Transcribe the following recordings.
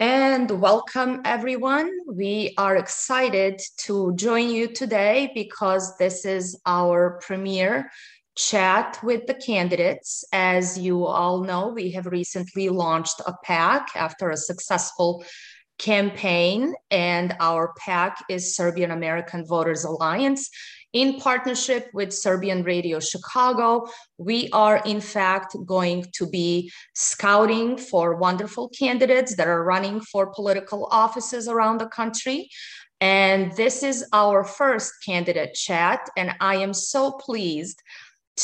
And welcome, everyone. We are excited to join you today because this is our premiere chat with the candidates. As you all know, we have recently launched a PAC after a successful campaign, and our PAC is Serbian American Voters Alliance. In partnership with Serbian Radio Chicago, we are in fact going to be scouting for wonderful candidates that are running for political offices around the country. And this is our first candidate chat, and I am so pleased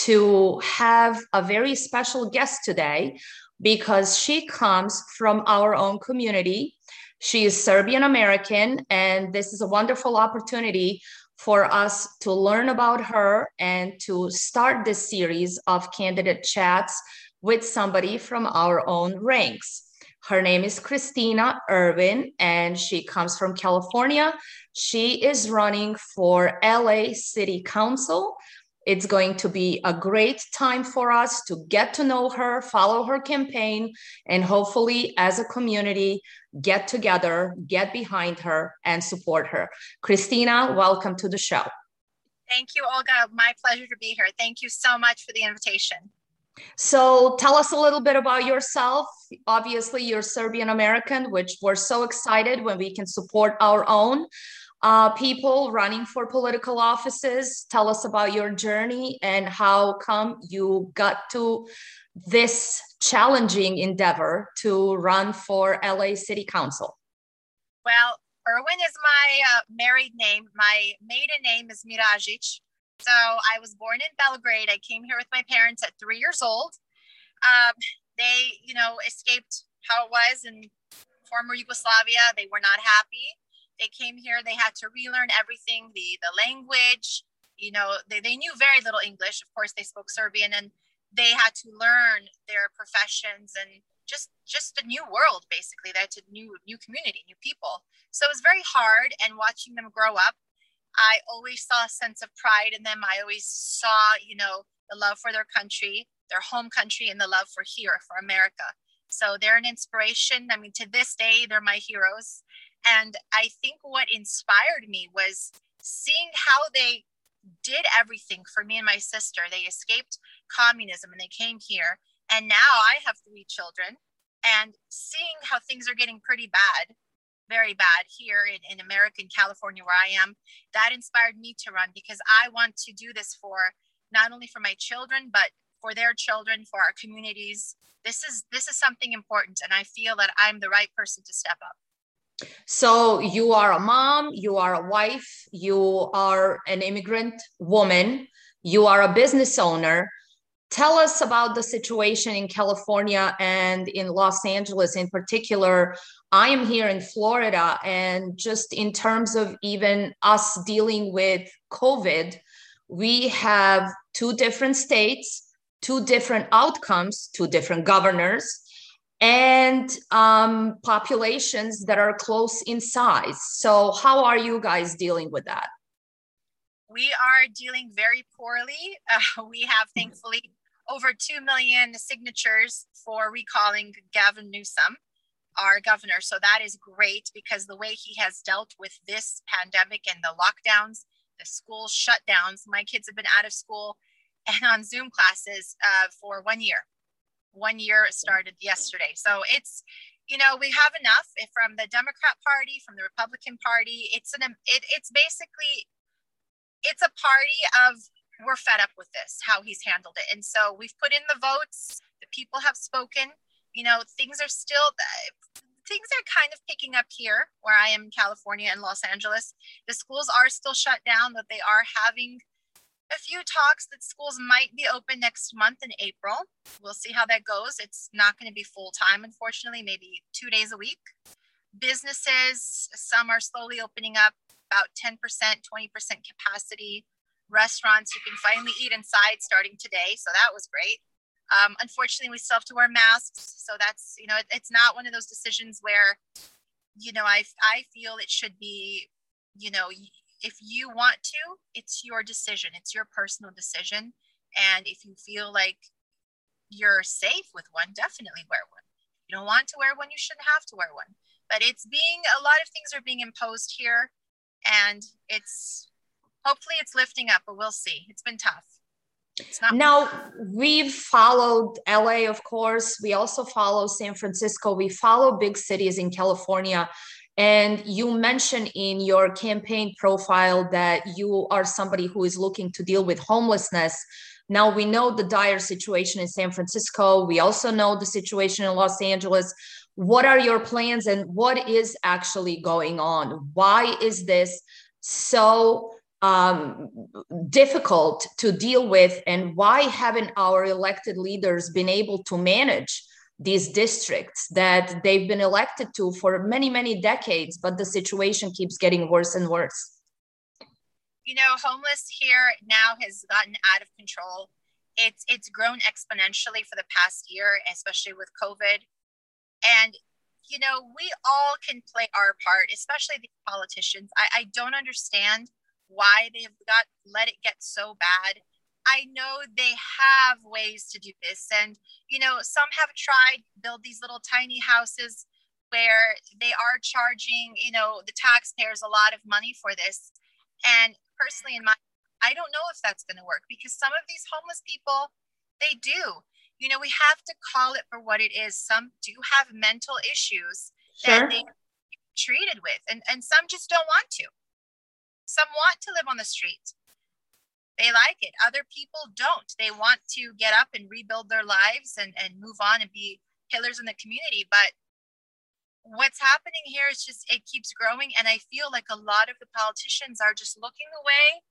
to have a very special guest today because she comes from our own community. She is Serbian American, and this is a wonderful opportunity for us to learn about her and to start this series of candidate chats with somebody from our own ranks. Her name is Christina Irwin, and she comes from California. She is running for LA City Council. It's going to be a great time for us to get to know her, follow her campaign, and hopefully, as a community, get together, get behind her, and support her. Christina, welcome to the show. Thank you, Olga. My pleasure to be here. Thank you so much for the invitation. So, tell us a little bit about yourself. Obviously, you're Serbian American, which we're so excited when we can support our own uh, people running for political offices. Tell us about your journey and how come you got to this challenging endeavor to run for LA City Council? Well, Irwin is my uh, married name. My maiden name is Mirajic. So I was born in Belgrade. I came here with my parents at three years old. Um, they, you know, escaped how it was in former Yugoslavia. They were not happy. They came here. They had to relearn everything, the the language. You know, they, they knew very little English. Of course, they spoke Serbian, and they had to learn their professions and just just a new world basically that's a new new community new people so it was very hard and watching them grow up i always saw a sense of pride in them i always saw you know the love for their country their home country and the love for here for america so they're an inspiration i mean to this day they're my heroes and i think what inspired me was seeing how they did everything for me and my sister. They escaped communism and they came here. And now I have three children. And seeing how things are getting pretty bad, very bad here in, in America, in California, where I am, that inspired me to run because I want to do this for not only for my children, but for their children, for our communities. This is this is something important, and I feel that I'm the right person to step up. So you are a mom, you are a wife, you are an immigrant woman, you are a business owner. Tell us about the situation in California and in Los Angeles in particular. I am here in Florida, and just in terms of even us dealing with COVID, we have two different states, two different outcomes, two different governors and um, populations that are close in size. So, how are you guys dealing with that? We are dealing very poorly. Uh, we have thankfully over 2 million signatures for recalling Gavin Newsom, our governor. So, that is great because the way he has dealt with this pandemic and the lockdowns, the school shutdowns, my kids have been out of school and on Zoom classes uh, for one year one year started yesterday. So it's, you know, we have enough eh, from the Democrat Party, from the Republican Party. It's an, it, it's basically, it's a party of we're fed up with this, how he's handled it. And so we've put in the votes. The people have spoken. You know, things are still, eh, things are kind of picking up here where I am in California and Los Angeles. The schools are still shut down, but they are having a few talks that schools might be open next month in April. We'll see how that goes. It's not going to be full time, unfortunately, maybe two days a week. Businesses, some are slowly opening up, about 10%, 20% capacity. Restaurants, you can finally eat inside starting today. So that was great. Um, unfortunately, we still have to wear masks. So that's, you know, it, it's not one of those decisions where, you know, I, I feel it should be, you know, if you want to, it's your decision. It's your personal decision. And if you feel like you're safe with one, definitely wear one. You don't want to wear one, you shouldn't have to wear one. but it's being a lot of things are being imposed here and it's hopefully it's lifting up but we'll see it's been tough now we've followed LA, of course. We also follow San Francisco. We follow big cities in California. And you mentioned in your campaign profile that you are somebody who is looking to deal with homelessness. Now we know the dire situation in San Francisco. We also know the situation in Los Angeles. What are your plans and what is actually going on? Why is this so um, difficult to deal with and why haven't our elected leaders been able to manage these districts that they've been elected to for many many decades but the situation keeps getting worse and worse. You know homeless here now has gotten out of control. It's it's grown exponentially for the past year especially with covid. And you know we all can play our part especially the politicians. I, I don't understand why they've got let it get so bad. I know they have ways to do this. And, you know, some have tried build these little tiny houses where they are charging, you know, the taxpayers a lot of money for this. And personally, in my, I don't know if that's going to work because some of these homeless people, they do. You know, we have to call it for what it is. Some do have mental issues sure. that they treated with, and, and some just don't want to. Some want to live on the street. They like it. Other people don't. They want to get up and rebuild their lives and, and move on and be pillars in the community. But what's happening here is just it keeps growing. And I feel like a lot of the politicians are just looking away,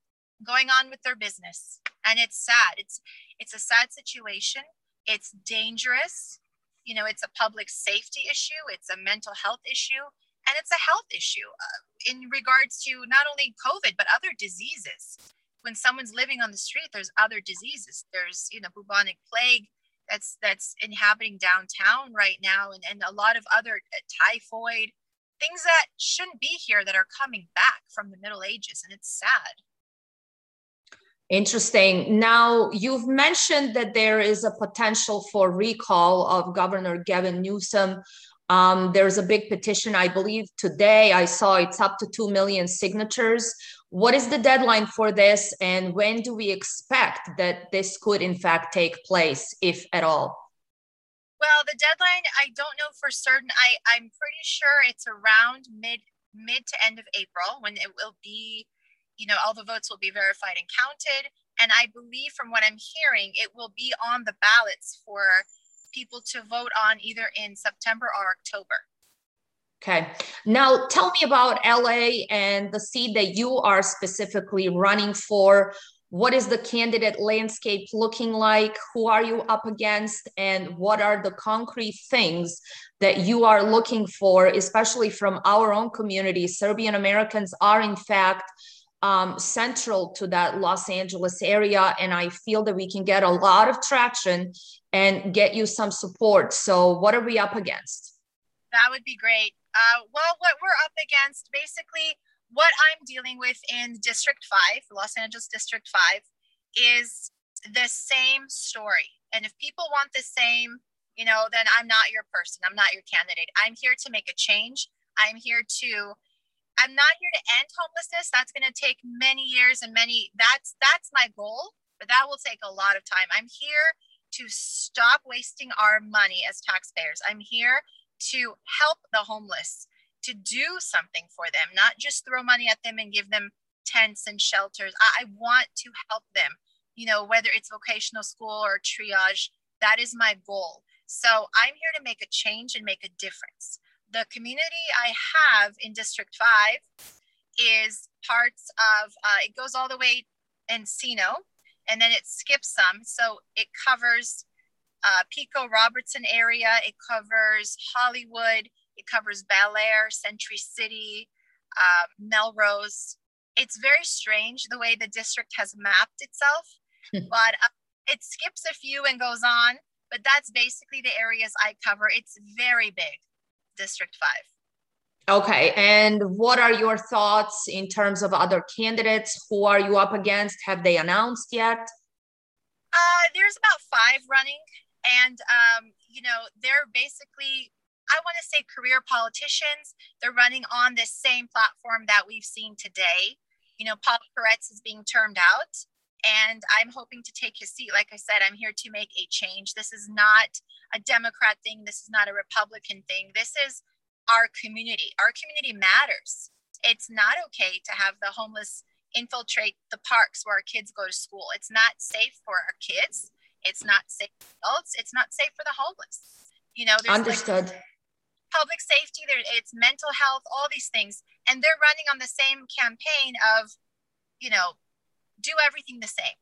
going on with their business. And it's sad. It's it's a sad situation. It's dangerous. You know, it's a public safety issue, it's a mental health issue and it's a health issue uh, in regards to not only covid but other diseases when someone's living on the street there's other diseases there's you know bubonic plague that's that's inhabiting downtown right now and, and a lot of other uh, typhoid things that shouldn't be here that are coming back from the middle ages and it's sad Interesting. Now, you've mentioned that there is a potential for recall of Governor Gavin Newsom. Um, there's a big petition, I believe today I saw it's up to 2 million signatures. What is the deadline for this, and when do we expect that this could, in fact, take place, if at all? Well, the deadline, I don't know for certain. I, I'm pretty sure it's around mid mid to end of April when it will be, you know, all the votes will be verified and counted. And I believe from what I'm hearing, it will be on the ballots for people to vote on either in September or October. Okay. Now tell me about LA and the seat that you are specifically running for. What is the candidate landscape looking like? Who are you up against? And what are the concrete things that you are looking for, especially from our own community? Serbian Americans are, in fact, um, central to that Los Angeles area. And I feel that we can get a lot of traction and get you some support. So, what are we up against? That would be great. Uh, well, what we're up against, basically, what I'm dealing with in District 5, Los Angeles District 5, is the same story. And if people want the same, you know, then I'm not your person. I'm not your candidate. I'm here to make a change. I'm here to I'm not here to end homelessness. That's going to take many years and many that's that's my goal, but that will take a lot of time. I'm here to stop wasting our money as taxpayers. I'm here to help the homeless, to do something for them, not just throw money at them and give them tents and shelters. I, I want to help them, you know, whether it's vocational school or triage, that is my goal. So I'm here to make a change and make a difference the community I have in District 5 is parts of, uh, it goes all the way Encino and then it skips some. So it covers uh, Pico Robertson area, it covers Hollywood, it covers Bel Air, Century City, uh, Melrose. It's very strange the way the district has mapped itself, but uh, it skips a few and goes on. But that's basically the areas I cover. It's very big. District 5. Okay. And what are your thoughts in terms of other candidates? Who are you up against? Have they announced yet? Uh, there's about five running. And, um, you know, they're basically, I want to say career politicians. They're running on this same platform that we've seen today. You know, Paul Koretz is being termed out, and I'm hoping to take his seat. Like I said, I'm here to make a change. This is not a Democrat thing. This is not a Republican thing. This is our community. Our community matters. It's not okay to have the homeless infiltrate the parks where our kids go to school. It's not safe for our kids. It's not safe for adults. It's not safe for the homeless. You know, there's understood. Like public safety, there it's mental health, all these things. And they're running on the same campaign of, you know, do everything the same.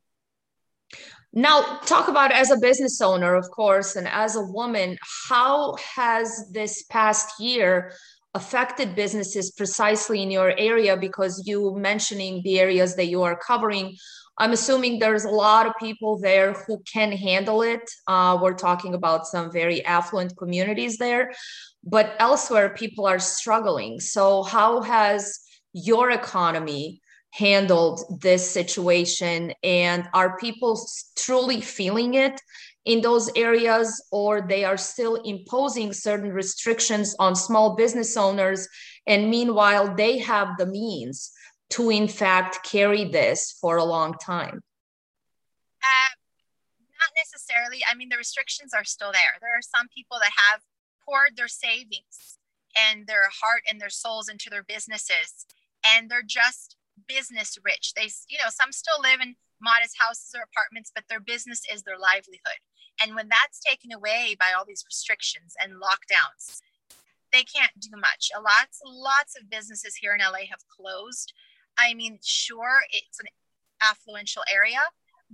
Now, talk about as a business owner, of course, and as a woman, how has this past year affected businesses precisely in your area? Because you mentioning the areas that you are covering, I'm assuming there's a lot of people there who can handle it. Uh, we're talking about some very affluent communities there, but elsewhere, people are struggling. So, how has your economy handled this situation? And are people truly feeling it? in those areas or they are still imposing certain restrictions on small business owners and meanwhile they have the means to in fact carry this for a long time? Uh, not necessarily. I mean, the restrictions are still there. There are some people that have poured their savings and their heart and their souls into their businesses, and they're just business rich. They, you know, some still live in modest houses or apartments, but their business is their livelihood. And when that's taken away by all these restrictions and lockdowns, they can't do much. A lots, lots of businesses here in LA have closed I mean, sure, it's an affluential area,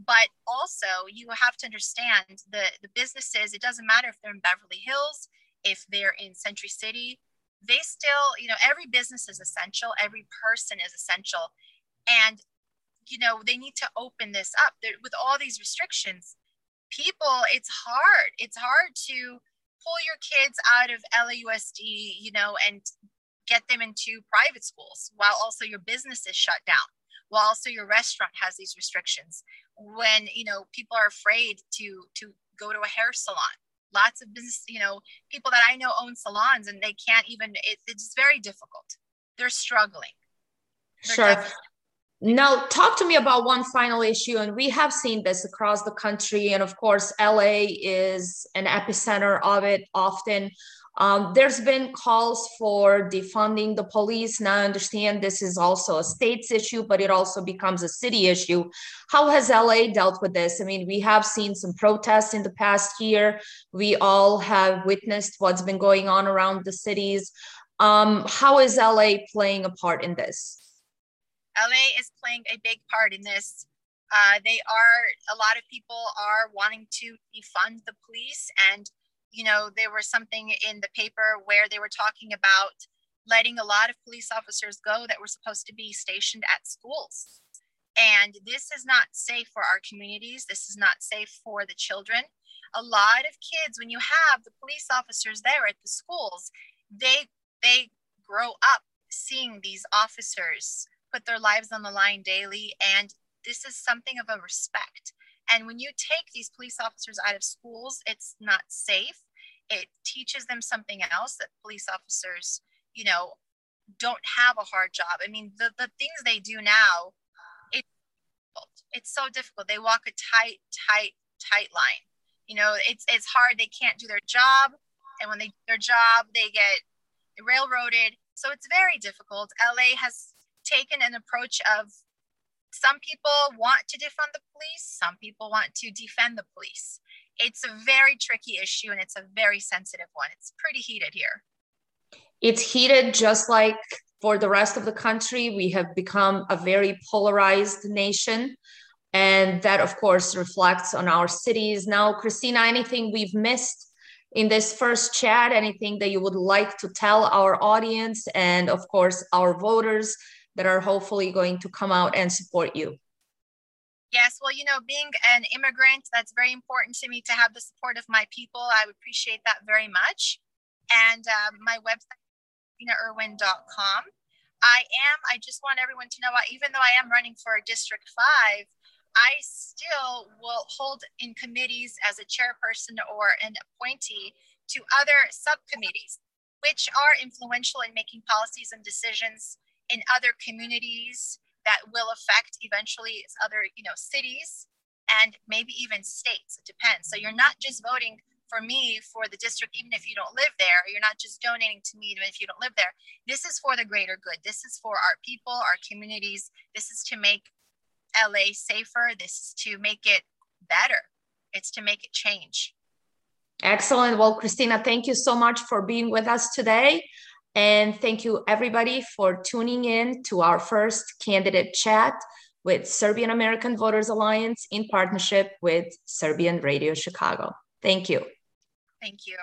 but also you have to understand the the businesses. It doesn't matter if they're in Beverly Hills, if they're in Century City, they still, you know, every business is essential. Every person is essential, and you know they need to open this up. There, with all these restrictions, people, it's hard. It's hard to pull your kids out of LAUSD, you know, and get them into private schools while also your business is shut down while also your restaurant has these restrictions when you know people are afraid to to go to a hair salon lots of business you know people that i know own salons and they can't even it, it's very difficult. They're struggling. They're sure. now, talk to me about one final issue, and we have seen this across the country, and of course, LA is an epicenter of it often. Um, there's been calls for defunding the police. Now, I understand this is also a state's issue, but it also becomes a city issue. How has LA dealt with this? I mean, we have seen some protests in the past year. We all have witnessed what's been going on around the cities. Um, how is LA playing a part in this? LA is playing a big part in this. Uh, they are, a lot of people are wanting to defund the police and you know, there was something in the paper where they were talking about letting a lot of police officers go that were supposed to be stationed at schools. And this is not safe for our communities. This is not safe for the children. A lot of kids, when you have the police officers there at the schools, they they grow up seeing these officers put their lives on the line daily. And this is something of a respect. And when you take these police officers out of schools, it's not safe. It teaches them something else that police officers, you know, don't have a hard job. I mean, the, the things they do now, it, it's so difficult. They walk a tight, tight, tight line. You know, it's it's hard. They can't do their job, and when they do their job, they get railroaded. So it's very difficult. LA has taken an approach of some people want to defund the police, some people want to defend the police. It's a very tricky issue and it's a very sensitive one. It's pretty heated here. It's heated just like for the rest of the country. We have become a very polarized nation. And that, of course, reflects on our cities. Now, Christina, anything we've missed in this first chat? Anything that you would like to tell our audience and, of course, our voters that are hopefully going to come out and support you? Yes, well, you know, being an immigrant, that's very important to me to have the support of my people. I would appreciate that very much. And um, my website, christinairwin.com. I am, I just want everyone to know, even though I am running for District 5, I still will hold in committees as a chairperson or an appointee to other subcommittees. which are influential in making policies and decisions in other communities that will affect eventually other you know cities and maybe even states it depends. So you're not just voting for me for the district even if you don't live there you're not just donating to me even if you don't live there. This is for the greater good. This is for our people our communities. This is to make la safer. This is to make it better. It's to make it change. Excellent. Well christina thank you so much for being with us today and thank you everybody for tuning in to our first candidate chat with serbian american voters alliance in partnership with serbian radio chicago thank you Thank you.